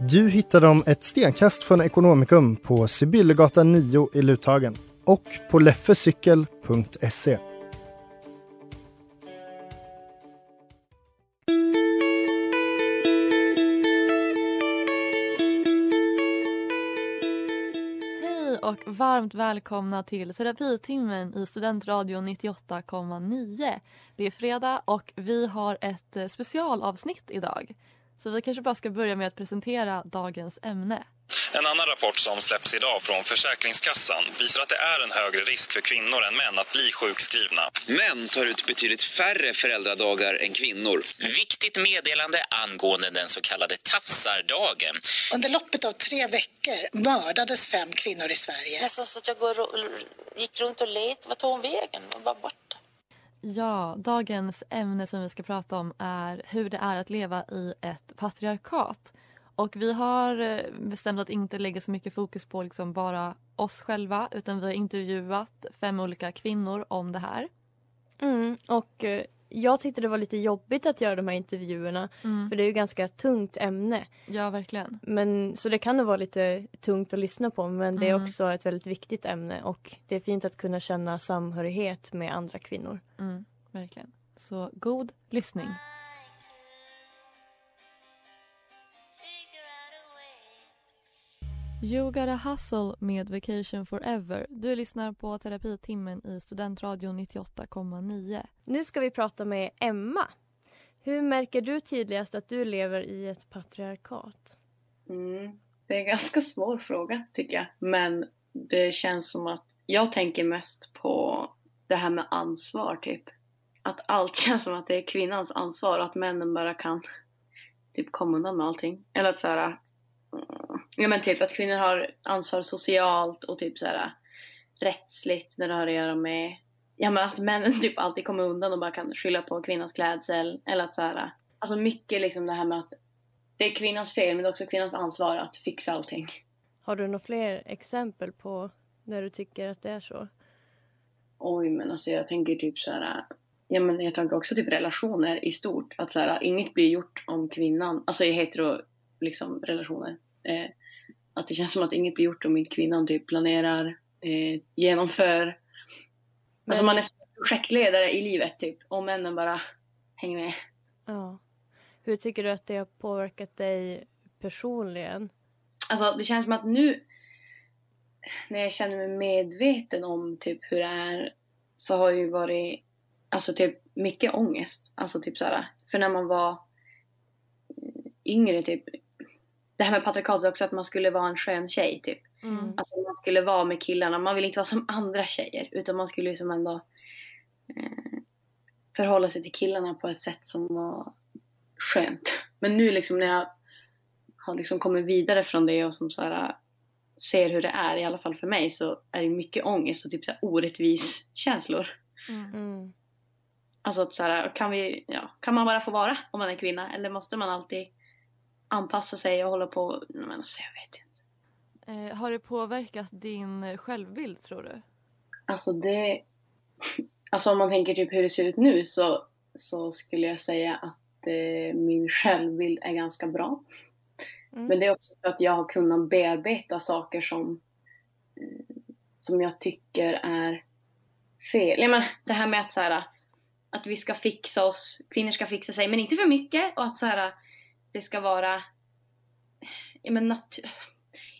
Du hittar dem ett stenkast från Ekonomikum på Sibyllegatan 9 i Luthagen och på leffecykel.se. Hej och varmt välkomna till terapitimmen i Studentradion 98,9. Det är fredag och vi har ett eh, specialavsnitt idag. Så vi kanske bara ska börja med att presentera dagens ämne. En annan rapport som släpps idag från Försäkringskassan visar att det är en högre risk för kvinnor än män att bli sjukskrivna. Män tar ut betydligt färre föräldradagar än kvinnor. Viktigt meddelande angående den så kallade tafsardagen. Under loppet av tre veckor mördades fem kvinnor i Sverige. Nästan så att jag går och, gick runt och letade. Vart tog hon vägen? Hon var borta. Ja, dagens ämne som vi ska prata om är hur det är att leva i ett patriarkat. Och vi har eh, bestämt att inte lägga så mycket fokus på liksom bara oss själva utan vi har intervjuat fem olika kvinnor om det här. Mm, och eh, jag tyckte det var lite jobbigt att göra de här intervjuerna Mm. för det är ju ganska tungt ämne. Ja, verkligen. Men, så det kan nog vara lite tungt att lyssna på men det är Mm. också ett väldigt viktigt ämne och det är fint att kunna känna samhörighet med andra kvinnor. Mm, verkligen. Så god lyssning. You got a hustle med Vacation Forever. Du lyssnar på terapitimmen i Studentradion 98,9. Nu ska vi prata med Emma. Hur märker du tydligast att du lever i ett patriarkat? Mm. Det är en ganska svår fråga tycker jag. Men det känns som att jag tänker mest på det här med ansvar typ. Att allt känns som att det är kvinnans ansvar och att männen bara kan typ komma undan med allting. Eller att så här, ja men typ att kvinnor har ansvar socialt och typ så här rättsligt när det har att göra med Ja men att männen typ alltid kommer undan och bara kan skylla på kvinnans klädsel. Eller att så här, alltså mycket liksom det här med att det är kvinnans fel men det är också kvinnans ansvar att fixa allting. Har du några fler exempel på när du tycker att det är så? Oj, men alltså jag tänker typ så här. Ja, men jag tänker också typ relationer i stort. Att så här, inget blir gjort om kvinnan, alltså i hetero liksom, relationer. Eh, att det känns som att inget blir gjort om inte kvinnan typ planerar, eh, genomför. Alltså man är projektledare i livet typ. Och männen bara hänger med. Ja. Hur tycker du att det har påverkat dig personligen? Alltså det känns som att nu när jag känner mig medveten om typ hur det är så har det ju varit alltså typ mycket ångest. Alltså typ så här, för när man var yngre typ det här med patriarkatet också att man skulle vara en skön tjej typ. Mm. Alltså man skulle vara med killarna. Man vill inte vara som andra tjejer utan man skulle liksom ändå eh, förhålla sig till killarna på ett sätt som var skönt. Men nu liksom när jag har liksom kommit vidare från det och som så här, ser hur det är, i alla fall för mig, så är det mycket ångest och typ så här orättvis känslor. Mm. Alltså att så här, kan, vi, ja, kan man bara få vara om man är kvinna eller måste man alltid anpassa sig och hålla på? Men alltså, jag vet inte. Eh, har det påverkat din självbild tror du? Alltså det... Alltså om man tänker typ hur det ser ut nu så, så skulle jag säga att eh, min självbild är ganska bra. Mm. Men det är också för att jag har kunnat bearbeta saker som, eh, som jag tycker är fel. Jag menar, det här med att, så här, att vi ska fixa oss, kvinnor ska fixa sig, men inte för mycket. Och att så här, det ska vara... Ja, men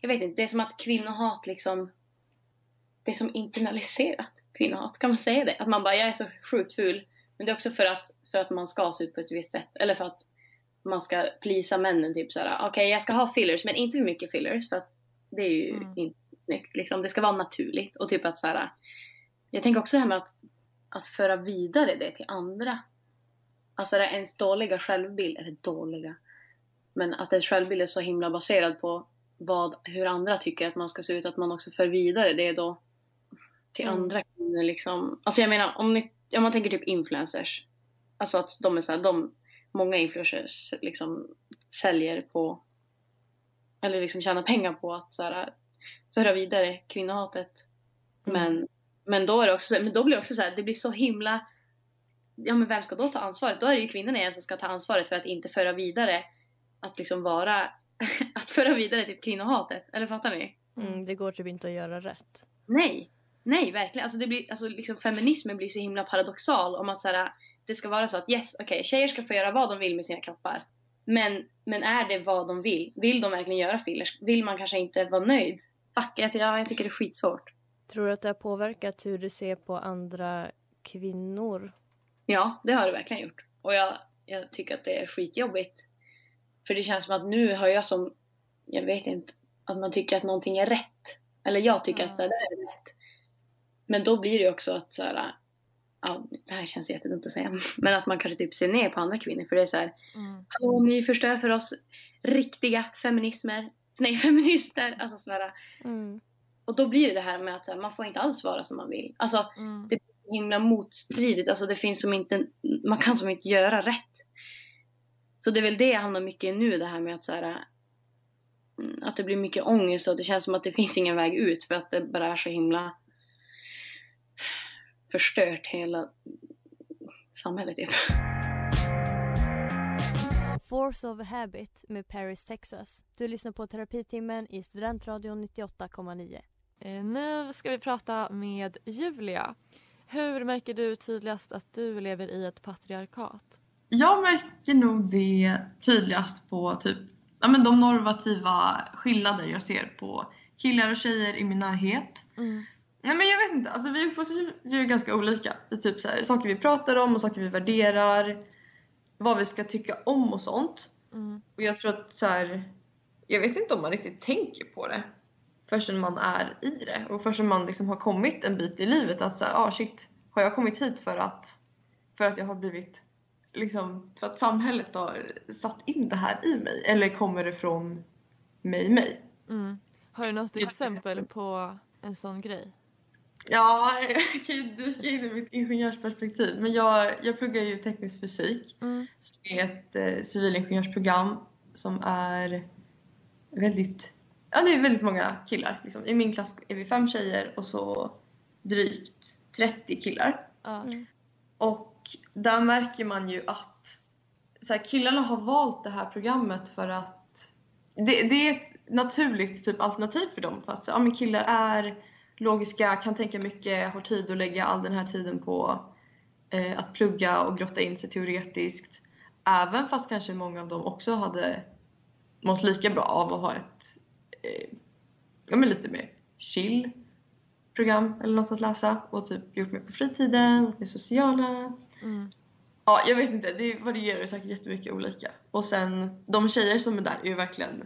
jag vet inte, det är som att kvinnohat liksom, det är som internaliserat kvinnohat, kan man säga det? Att man bara, jag är så sjukt ful, men det är också för att, för att man ska se ut på ett visst sätt, eller för att man ska plisa männen, typ såhär, okej okay, jag ska ha fillers, men inte hur mycket fillers, för att det är ju mm. inte snyggt, liksom, det ska vara naturligt, och typ att såhär, jag tänker också det här med att, att föra vidare det till andra, alltså ens dåliga självbild, eller dåliga, men att ens självbild är så himla baserad på vad, hur andra tycker att man ska se ut, att man också för vidare det då till mm. andra kvinnor liksom. Alltså jag menar om, ni, om man tänker typ influencers. Alltså att de är så här, de, många influencers liksom säljer på eller liksom tjänar pengar på att så här, föra vidare kvinnohatet. Mm. Men, men då är det också, men då blir det också så här, det blir så himla ja men vem ska då ta ansvaret? Då är det ju kvinnorna igen som ska ta ansvaret för att inte föra vidare att liksom vara, att föra vidare typ kvinnohatet. Eller fattar ni? Mm, det går typ inte att göra rätt. Nej, nej verkligen. Alltså det blir, alltså liksom feminismen blir så himla paradoxal om att så det ska vara så att yes, okej, okay, tjejer ska få göra vad de vill med sina kroppar. Men, men är det vad de vill? Vill de verkligen göra fillers? Vill man kanske inte vara nöjd? Fuck, jag, jag tycker det är skitsvårt. Tror du att det har påverkat hur du ser på andra kvinnor? Ja, det har det verkligen gjort. Och jag, jag tycker att det är skitjobbigt. För det känns som att nu har jag som, jag vet inte, att man tycker att någonting är rätt. Eller jag tycker mm. att det är rätt. Men då blir det också att så här, ja, det här känns jättedumt att säga, men att man kanske typ ser ner på andra kvinnor för det är så här, mm. Hallå, ni förstör för oss riktiga feminismer, nej feminister, alltså sådär. Mm. Och då blir det det här med att här, man får inte alls vara som man vill. Alltså mm. det blir himla motstridigt, alltså det finns som inte, man kan som inte göra rätt. Så det är väl det jag hamnar mycket i nu, det här med att så här, mm, att det blir mycket ångest och det känns som att det finns ingen väg ut för att det bara är så himla förstört hela samhället. Typ. Force of Habit med Paris, Texas. Du lyssnar på terapitimmen i Studentradion 98,9. Eh, nu ska vi prata med Julia. Hur märker du tydligast att du lever i ett patriarkat? Jag märker nog det tydligast på typ ja, men de normativa skillnader jag ser på killar och tjejer i min närhet. Mm. Nej men jag vet inte, alltså vi uppfostras ju ganska olika. Är typ så här, saker vi pratar om och saker vi värderar. Vad vi ska tycka om och sånt. Mm. Och jag tror att så här, jag vet inte om man riktigt tänker på det förrän man är i det och förrän man liksom har kommit en bit i livet att såhär, ah shit, har jag kommit hit för att, för att jag har blivit liksom, för att samhället har satt in det här i mig eller kommer det från mig mig? Mm. Har du något exempel på en sån grej? Ja, jag kan ju dyka in i mitt ingenjörsperspektiv. Men jag, jag pluggar ju teknisk fysik. Mm. Som är ett eh, civilingenjörsprogram som är väldigt... Ja, det är väldigt många killar. Liksom. I min klass är vi fem tjejer och så drygt 30 killar. Mm. Och där märker man ju att så här, killarna har valt det här programmet för att det, det är ett naturligt typ alternativ för dem. För att så, ja, men killar är logiska, kan tänka mycket, har tid att lägga all den här tiden på eh, att plugga och grotta in sig teoretiskt. Även fast kanske många av dem också hade mått lika bra av att ha ett eh, ja, men lite mer chill program eller något att läsa och typ gjort mer på fritiden, mer sociala. Mm. Ja, jag vet inte, det varierar säkert jättemycket olika. Och sen de tjejer som är där är ju verkligen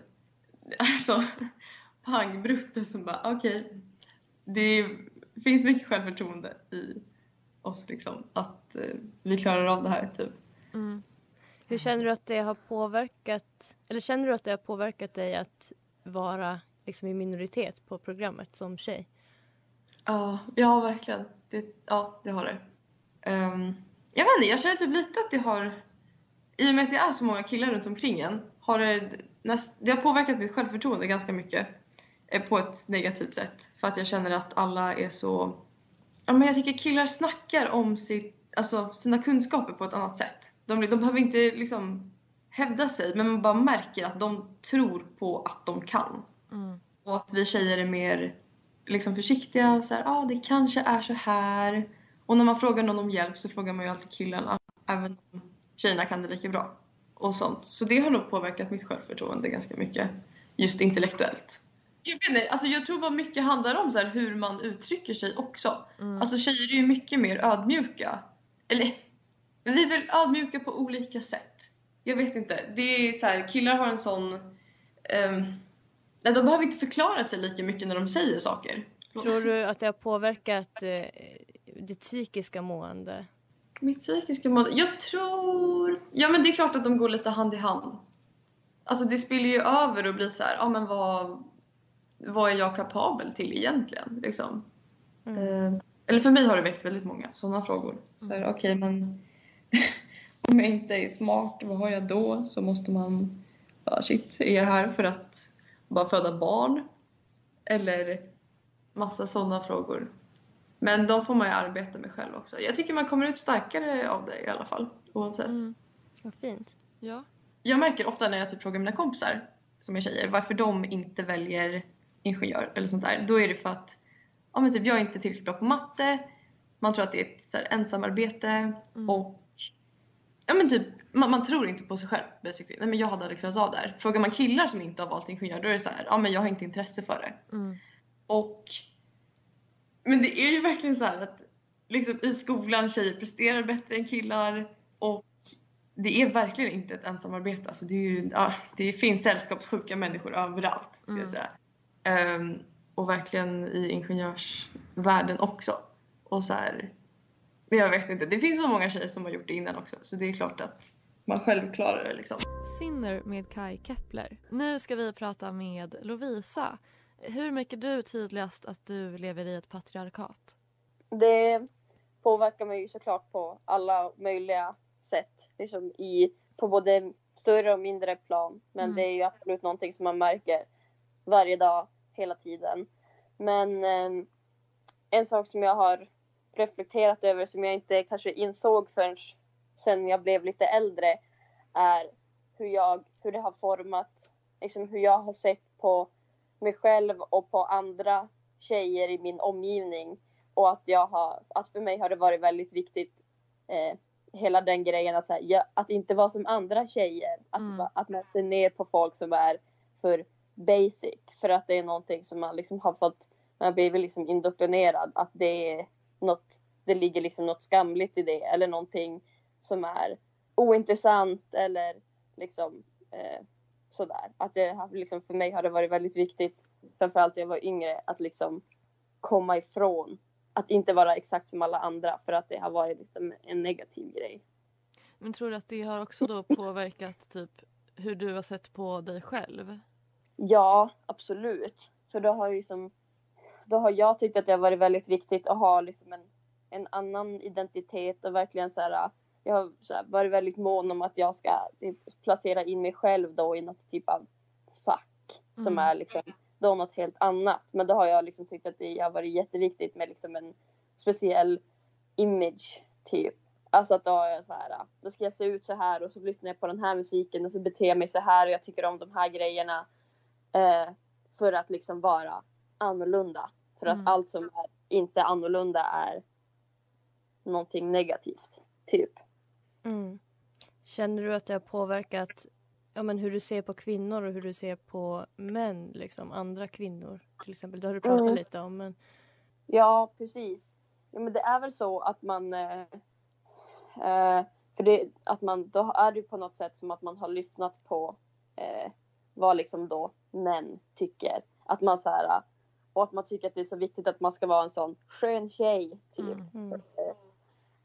alltså pangbruttor som bara okej, okay, det finns mycket självförtroende i oss liksom. Att eh, vi klarar av det här typ. Mm. Hur känner du att det har påverkat, eller känner du att det har påverkat dig att vara liksom i minoritet på programmet som tjej? Ja, ja verkligen. Det, ja, det har det. Um, jag vet inte, jag känner typ lite att det har, i och med att det är så många killar runt omkring en, har det, näst, det har påverkat mitt självförtroende ganska mycket. Eh, på ett negativt sätt. För att jag känner att alla är så... Ja, men jag tycker killar snackar om sitt, alltså, sina kunskaper på ett annat sätt. De, de behöver inte liksom hävda sig men man bara märker att de tror på att de kan. Mm. Och att vi tjejer är mer liksom försiktiga och såhär, ja ah, det kanske är så här. Och när man frågar någon om hjälp så frågar man ju alltid killarna, även om tjejerna kan det lika bra. Och sånt. Så det har nog påverkat mitt självförtroende ganska mycket. Just intellektuellt. jag vet inte, alltså jag tror bara mycket handlar om så här hur man uttrycker sig också. Mm. Alltså tjejer är ju mycket mer ödmjuka. Eller, vi är väl ödmjuka på olika sätt. Jag vet inte. Det är så här, killar har en sån... Um, de behöver inte förklara sig lika mycket när de säger saker. Tror du att det har påverkat eh, ditt psykiska mående? Mitt psykiska mående? Jag tror... Ja men det är klart att de går lite hand i hand. Alltså det spiller ju över och blir så här, ja men vad, vad är jag kapabel till egentligen? Liksom. Eh, eller för mig har det väckt väldigt många sådana frågor. Så här, okej men om jag inte är smart, vad har jag då? Så måste man, ja shit, är jag här för att bara föda barn? Eller massa sådana frågor. Men de får man ju arbeta med själv också. Jag tycker man kommer ut starkare av det i alla fall, oavsett. Vad fint. Ja. Jag märker ofta när jag typ frågar mina kompisar som är tjejer varför de inte väljer ingenjör eller sånt där. Då är det för att ja, men typ, jag är inte tillräckligt bra på matte. Man tror att det är ett så här, ensamarbete och ja, men typ, man, man tror inte på sig själv basically. Nej, men jag hade aldrig klarat av det här. Frågar man killar som inte har valt ingenjör då är det så här, ja men jag har inte intresse för det. Mm. Och men det är ju verkligen så här att liksom, i skolan tjejer presterar bättre än killar och det är verkligen inte ett ensamarbete. Alltså det, är ju, ja, det finns sällskapssjuka människor överallt. Ska Mm. jag säga. Ehm, och verkligen i ingenjörsvärlden också. Och så här, jag vet inte, det finns så många tjejer som har gjort det innan också så det är klart att man själv klarar det liksom. Sinner med Kai Kepler. Nu ska vi prata med Lovisa. Hur märker du tydligast att du lever i ett patriarkat? Det påverkar mig såklart på alla möjliga sätt. Liksom i, på både större och mindre plan. Men Mm. det är ju absolut någonting som man märker varje dag, hela tiden. Men eh, en sak som jag har reflekterat över som jag inte kanske insåg förrän sen jag blev lite äldre är hur, jag, hur det har format, liksom hur jag har sett på mig själv och på andra tjejer i min omgivning. Och att, jag har, att för mig har det varit väldigt viktigt eh, hela den grejen att, här, att inte vara som andra tjejer. Att, Mm. att man ser ner på folk som är för basic. För att det är någonting som man liksom har fått, man blivit liksom indoktrinerad. Att det är något, det ligger liksom något skamligt i det. Eller någonting som är ointressant eller liksom eh, sådär. Att det liksom, för mig har det varit väldigt viktigt, framförallt när jag var yngre, att liksom komma ifrån att inte vara exakt som alla andra för att det har varit liksom en negativ grej. Men tror du att det har också då påverkat typ hur du har sett på dig själv? Ja, absolut. För då har, ju som, då har jag tyckt att det har varit väldigt viktigt att ha liksom en, en annan identitet och verkligen så här, jag har så här, varit väldigt mån om att jag ska typ, placera in mig själv då i något typ av fack som Mm. är liksom då något helt annat. Men då har jag liksom tyckt att det har varit jätteviktigt med liksom en speciell image typ. Alltså att då har jag så här, då ska jag se ut så här och så lyssnar jag på den här musiken och så beter jag mig så här och jag tycker om de här grejerna. Eh, för att liksom vara annorlunda. För att Mm. allt som är inte annorlunda är någonting negativt. Typ. Mm. Känner du att det har påverkat ja, men hur du ser på kvinnor och hur du ser på män, liksom andra kvinnor till exempel? Det har du pratat Mm. lite om. Men... Ja, precis. Ja, men det är väl så att man... Eh, eh, för det, att man, då är det på något sätt som att man har lyssnat på eh, vad liksom då män tycker. Att man så här, och att man tycker att det är så viktigt att man ska vara en sån skön tjej, typ. Mm. Eh,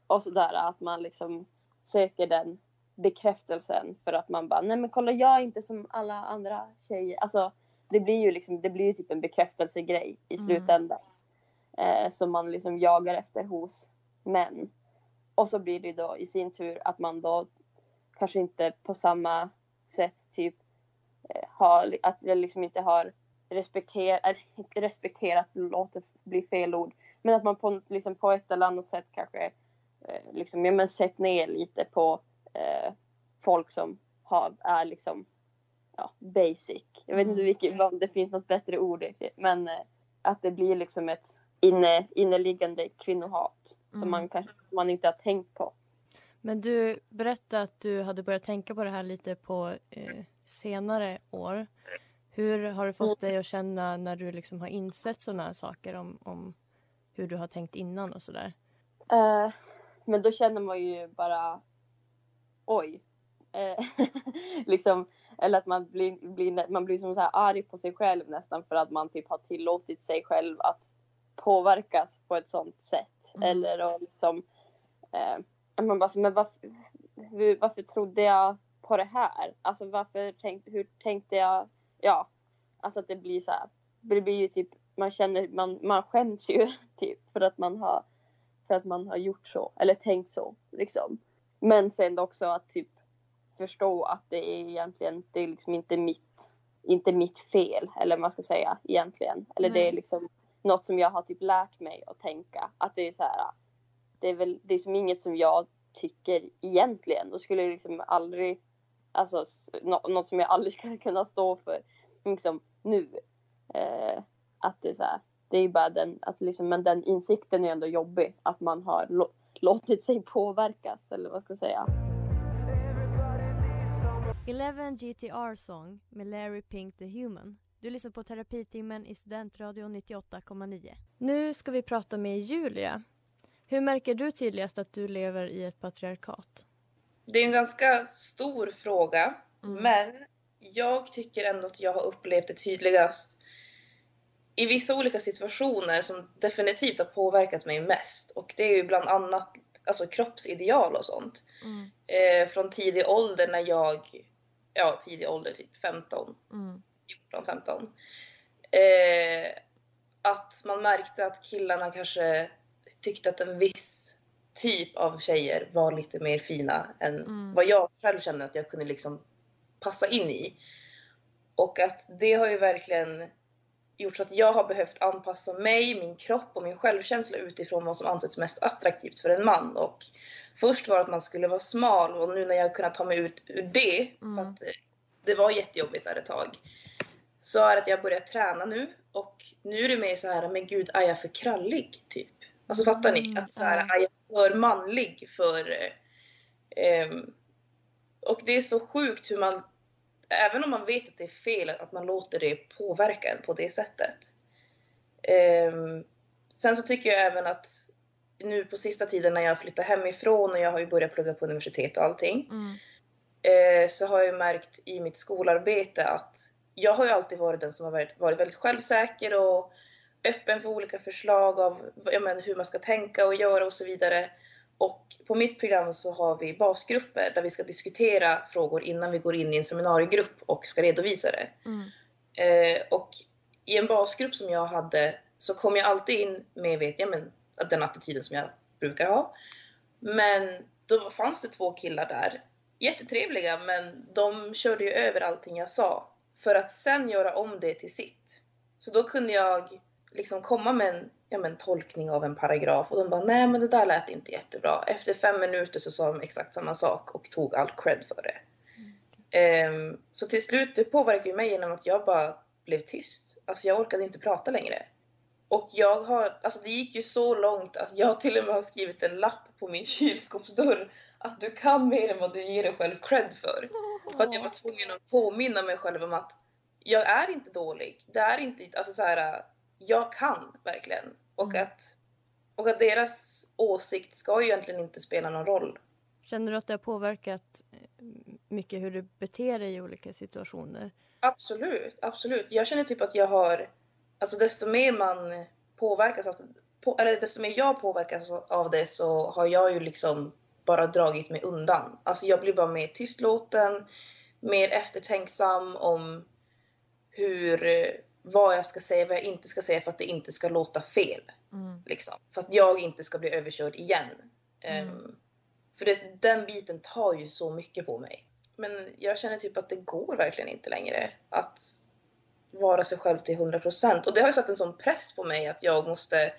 och sådär att man liksom söker den bekräftelsen för att man bara, nej men kolla jag är inte som alla andra tjejer. Alltså det blir ju liksom, det blir ju typ en bekräftelsegrej i Mm. slutändan. Eh, som man liksom jagar efter hos män. Och så blir det då i sin tur att man då kanske inte på samma sätt typ eh, har, att jag liksom inte har respekterat, eller inte respekterat låter bli fel ord. Men att man på, liksom på ett eller annat sätt kanske eh, liksom, ja, men sett ner lite på eh, folk som har, är liksom ja, basic. Jag vet inte vilket, om det finns något bättre ord. Men eh, att det blir liksom ett inne, inneliggande kvinnohat som Mm. man kanske man inte har tänkt på. Men du berättade att du hade börjat tänka på det här lite på eh, senare år. Hur har det fått dig att känna när du liksom har insett sådana här saker om, om hur du har tänkt innan och sådär? Eh, men då känner man ju bara oj. Eh, liksom, eller att man blir, blir, man blir som så här arg på sig själv nästan för att man typ har tillåtit sig själv att påverkas på ett sånt sätt. Mm. Eller och liksom, eh, man bara, så, men varför, hur, varför trodde jag på det här? Alltså varför tänk, hur tänkte jag? Ja, alltså att det blir så här. Det blir ju typ, man känner, man, man skäms ju typ för att man har för att man har gjort så eller tänkt så liksom. Men sen också att typ förstå att det är egentligen, det är liksom inte mitt, inte mitt fel eller vad man ska säga egentligen. Eller det är Nej. liksom något som jag har typ lärt mig att tänka. Att det är så här, det är väl, det är som inget som jag tycker egentligen. Då skulle jag liksom aldrig, alltså något som jag aldrig skulle kunna stå för liksom nu. Eh, att det är så här, det är bara den, att liksom, men den insikten är ändå jobbig. Att man har lå- låtit sig påverkas eller vad ska jag säga. Eleven GTR Song med Larry Pink the Human. Du lyssnar på terapitimmen i Studentradion 98,9. Nu ska vi prata med Julia. Hur märker du tydligast att du lever i ett patriarkat? Det är en ganska stor fråga, men jag tycker ändå att jag har upplevt det tydligast i vissa olika situationer som definitivt har påverkat mig mest. Och det är ju bland annat alltså, kroppsideal och sånt. Eh, från tidig ålder när jag, ja tidig ålder, typ 15, 14, 15. Eh, att man märkte att killarna kanske tyckte att en viss typ av tjejer var lite mer fina än Mm. vad jag själv kände att jag kunde liksom passa in i. Och att det har ju verkligen gjort så att jag har behövt anpassa mig, min kropp och min självkänsla utifrån vad som ansetts mest attraktivt för en man. Och först var det att man skulle vara smal och nu när jag kunnat ta mig ut ur det, för att eh, det var jättejobbigt där ett tag, så är det att jag börjat träna nu och nu är det mer så här, men gud är jag för krallig typ? Alltså fattar ni? Att så här, är jag för manlig för... eh, ehm, och det är så sjukt hur man, även om man vet att det är fel, att man låter det påverka en på det sättet. Ehm, sen så tycker jag även att nu på sista tiden när jag flyttar hemifrån och jag har ju börjat plugga på universitet och allting. Eh, så har jag ju märkt i mitt skolarbete att jag har ju alltid varit den som har varit, varit väldigt självsäker och öppen för olika förslag av jag menar, hur man ska tänka och göra och så vidare. Och på mitt program så har vi basgrupper där vi ska diskutera frågor innan vi går in i en seminariegrupp och ska redovisa det. Eh, och i en basgrupp som jag hade så kom jag alltid in med, vet jag, men, att den attityden som jag brukar ha. Men då fanns det två killar där. Jättetrevliga, men de körde ju över allting jag sa. För att sen göra om det till sitt. Så då kunde jag liksom komma med en ja, men, tolkning av en paragraf och de bara nej men det där lät inte jättebra. Efter fem minuter så sa de exakt samma sak och tog all cred för det. Ehm, så till slut, det påverkade ju mig genom att jag bara blev tyst. Alltså jag orkade inte prata längre. Och jag har, alltså det gick ju så långt att jag till och med har skrivit en lapp på min kylskåpsdörr att du kan mer än vad du ger dig själv cred för. För att jag var tvungen att påminna mig själv om att jag är inte dålig. Det är inte, alltså så här, jag kan verkligen. Och, att, och att deras åsikt ska ju egentligen inte spela någon roll. Känner du att det har påverkat eh, mycket hur du beter dig i olika situationer? Absolut, absolut. Jag känner typ att jag har, alltså desto mer man påverkas av på, eller desto mer jag påverkas av det så har jag ju liksom bara dragit mig undan. Alltså jag blir bara mer tystlåten, mer eftertänksam om hur, vad jag ska säga, vad jag inte ska säga för att det inte ska låta fel. Liksom. För att jag inte ska bli överkörd igen. Ehm, för det, den biten tar ju så mycket på mig. Men jag känner typ att det går verkligen inte längre att vara sig själv till 100%. Och det har ju satt en sån press på mig att jag måste,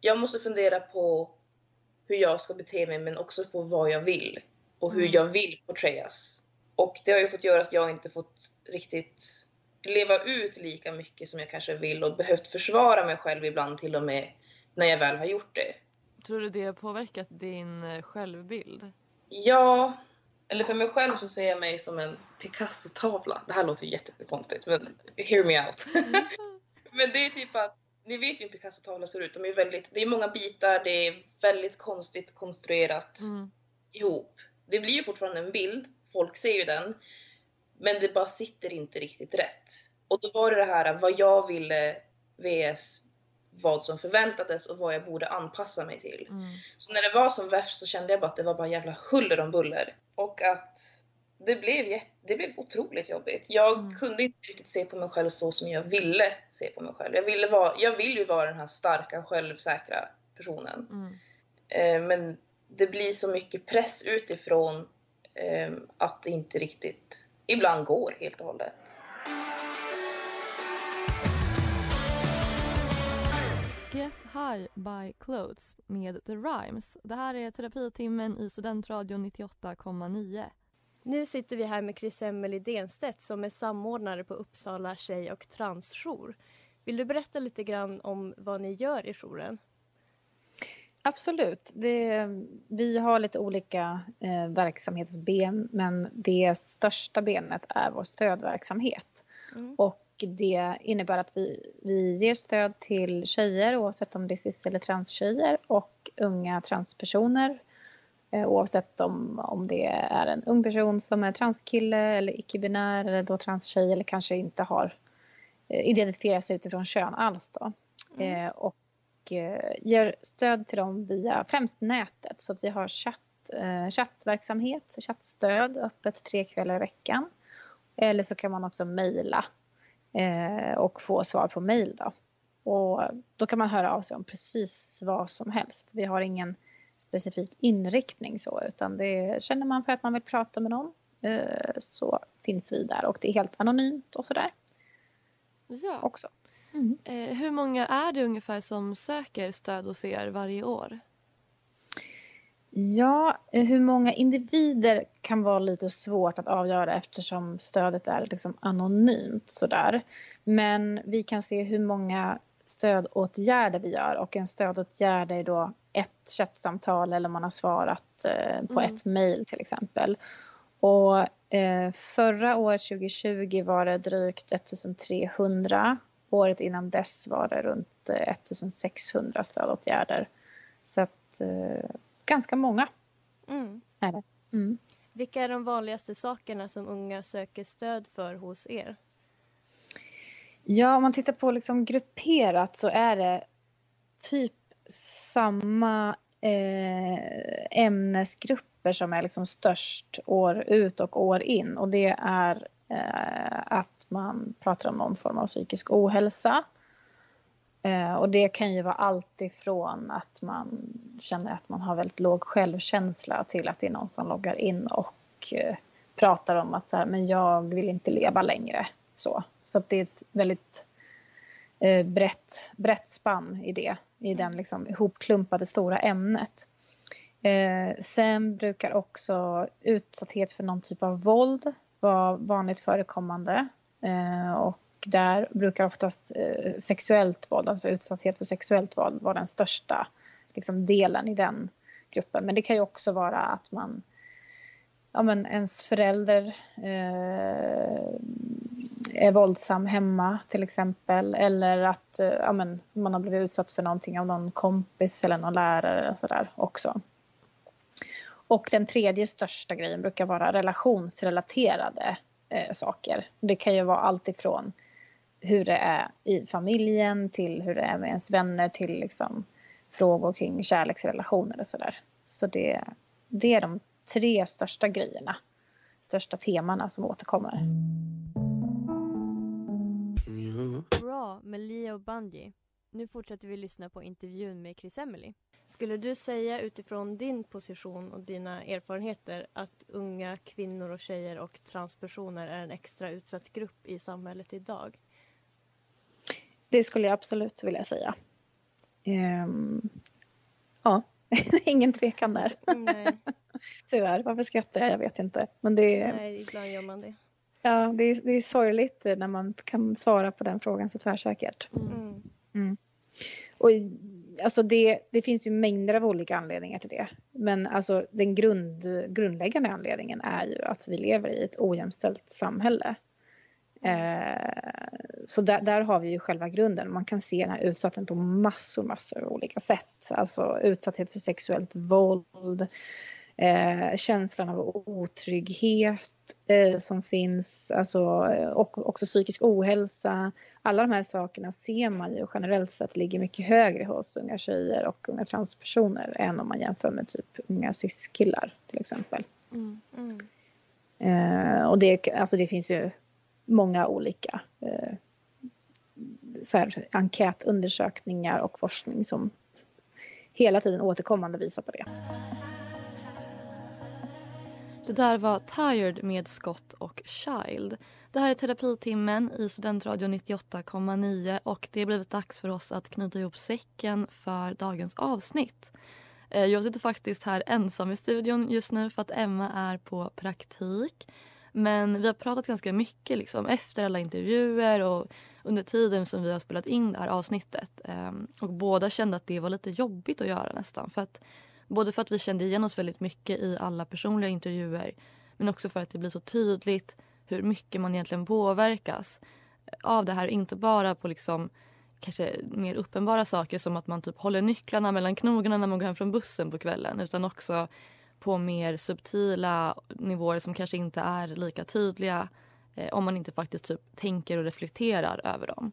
jag måste fundera på hur jag ska bete mig men också på vad jag vill. Och hur Mm. jag vill portrayas. Och det har ju fått göra att jag inte fått riktigt leva ut lika mycket som jag kanske vill och behövt försvara mig själv ibland till och med när jag väl har gjort det. Tror du det har påverkat din eh, självbild? Ja, eller för mig själv så ser jag mig som en Picasso-tavla. Det här låter ju jättekonstigt men hear me out. men det är typ att, ni vet ju hur en Picasso-tavla ser ut. De är väldigt, det är många bitar, det är väldigt konstigt konstruerat Mm. ihop. Det blir ju fortfarande en bild, folk ser ju den. Men det bara sitter inte riktigt rätt. Och då var det det här vad jag ville vs vad som förväntades och vad jag borde anpassa mig till. Så när det var som värst så kände jag bara att det var bara jävla huller om buller. Och att det blev, det blev otroligt jobbigt. Jag kunde inte riktigt se på mig själv så som jag ville se på mig själv. Jag, ville vara, jag vill ju vara den här starka, självsäkra personen. Mm. Eh, men det blir så mycket press utifrån eh, att det inte riktigt ibland går helt och hållet. Get High by Clothes med The Rhymes. Det här är terapitimmen i Studentradion 98,9. Nu sitter vi här med Chris Emelie Denstedt som är samordnare på Uppsala tjej och transjour. Vill du berätta lite grann om vad ni gör i jouren? Absolut. Det, vi har lite olika eh, verksamhetsben men det största benet är vår stödverksamhet. Och det innebär att vi, vi ger stöd till tjejer oavsett om det är cis eller transtjejer och unga transpersoner eh, oavsett om, om det är en ung person som är transkille eller icke-binär eller då transtjej eller kanske inte har eh, identifierar sig utifrån kön alls då. Eh, och eh, ger stöd till dem via främst nätet. Så att vi har chatt, eh, chattverksamhet, chattstöd öppet tre kvällar i veckan. Eller så kan man också mejla eh, och få svar på mejl. Då. Och då kan man höra av sig om precis vad som helst. Vi har ingen specifik inriktning så utan det känner man för att man vill prata med någon så finns vi där och det är helt anonymt och sådär. Ja. Också. Eh, hur många är det ungefär som söker stöd hos er varje år? Ja, eh, hur många individer kan vara lite svårt att avgöra eftersom stödet är liksom anonymt sådär. Men vi kan se hur många stödåtgärder vi gör och en stödåtgärd är då ett chattsamtal eller man har svarat eh, på Mm. ett mejl till exempel. Och eh, förra året 2020 var det drygt 1300. Året innan dess var det runt eh, 1600 stödåtgärder. Så att eh, ganska många Mm. är det. Mm. Vilka är de vanligaste sakerna som unga söker stöd för hos er? Ja, om man tittar på liksom grupperat så är det typ samma eh, ämnesgrupper som är liksom störst år ut och år in. Och det är eh, att man pratar om någon form av psykisk ohälsa. Eh, och det kan ju vara allt ifrån att man känner att man har väldigt låg självkänsla till att det är någon som loggar in och eh, pratar om att så här, men jag vill inte leva längre. Så, så att det är ett väldigt eh, brett, brett spann i det, i den liksom ihopklumpade stora ämnet. Sen brukar också utsatthet för någon typ av våld vara vanligt förekommande. Eh, och där brukar oftast eh, sexuellt våld, alltså utsatthet för sexuellt våld vara den största liksom, delen i den gruppen. Men det kan ju också vara att man ja, men ens förälder eh, är våldsam hemma till exempel. Eller att eh, ja, men man har blivit utsatt för någonting av någon kompis eller någon lärare och sådär också. Och den tredje största grejen brukar vara relationsrelaterade eh, saker. Det kan ju vara allt ifrån hur det är i familjen till hur det är med ens vänner till liksom frågor kring kärleksrelationer och sådär. Så det, det är de tre största grejerna, största temana som återkommer. Bra med Leo Bungie. Nu fortsätter vi lyssna på intervjun med Chris Emily. Skulle du säga utifrån din position och dina erfarenheter att unga kvinnor och tjejer och transpersoner är en extra utsatt grupp i samhället idag? Det skulle jag absolut vilja säga. Ehm, ja, ingen tvekan där. Nej. Tyvärr, varför skrattar jag? Jag vet inte. Men det är, Nej, ibland gör man det. ja, det, är, det är sorgligt när man kan svara på den frågan så tvärsäkert. Mm. Mm. Och alltså det, det finns ju mängder av olika anledningar till det. Men alltså den grund, grundläggande anledningen är ju att vi lever i ett ojämställt samhälle. Eh, så där, där, har vi ju själva grunden. Man kan se den här utsattheten på massor, massor av olika sätt. Alltså utsatthet för sexuellt våld, eh, känslan av otrygghet eh, som finns, alltså, och också psykisk ohälsa. Alla de här sakerna ser man ju generellt sett ligger mycket högre hos unga tjejer och unga transpersoner än om man jämför med typ unga cis-killar till exempel. Mm, mm. Eh, och det, alltså det finns ju många olika eh, så här, enkätundersökningar och forskning som hela tiden återkommande visar på det. Det där var Tired med Scott och Child. Det här är terapitimmen i Studentradion 98,9 och det har blivit dags för oss att knyta ihop säcken för dagens avsnitt. Eh, jag sitter faktiskt här ensam i studion just nu för att Emma är på praktik. Men vi har pratat ganska mycket liksom, efter alla intervjuer och under tiden som vi har spelat in det här avsnittet. Ehm, och båda kände att det var lite jobbigt att göra nästan. För att, både för att vi kände igen oss väldigt mycket i alla personliga intervjuer men också för att det blir så tydligt hur mycket man egentligen påverkas av det här. Inte bara på liksom kanske mer uppenbara saker som att man typ håller nycklarna mellan knogarna när man går hem från bussen på kvällen utan också på mer subtila nivåer som kanske inte är lika tydliga eh, om man inte faktiskt typ tänker och reflekterar över dem.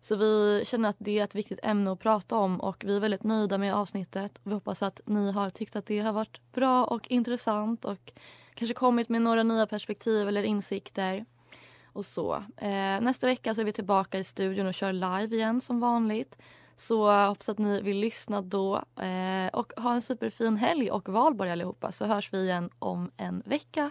Så vi känner att det är ett viktigt ämne att prata om och vi är väldigt nöjda med avsnittet. Vi hoppas att ni har tyckt att det har varit bra och intressant och kanske kommit med några nya perspektiv eller insikter. Och så. Eh, nästa vecka så är vi tillbaka i studion och kör live igen som vanligt. Så hoppas att ni vill lyssna då. Eh, och ha en superfin helg och valborg allihopa så hörs vi igen om en vecka.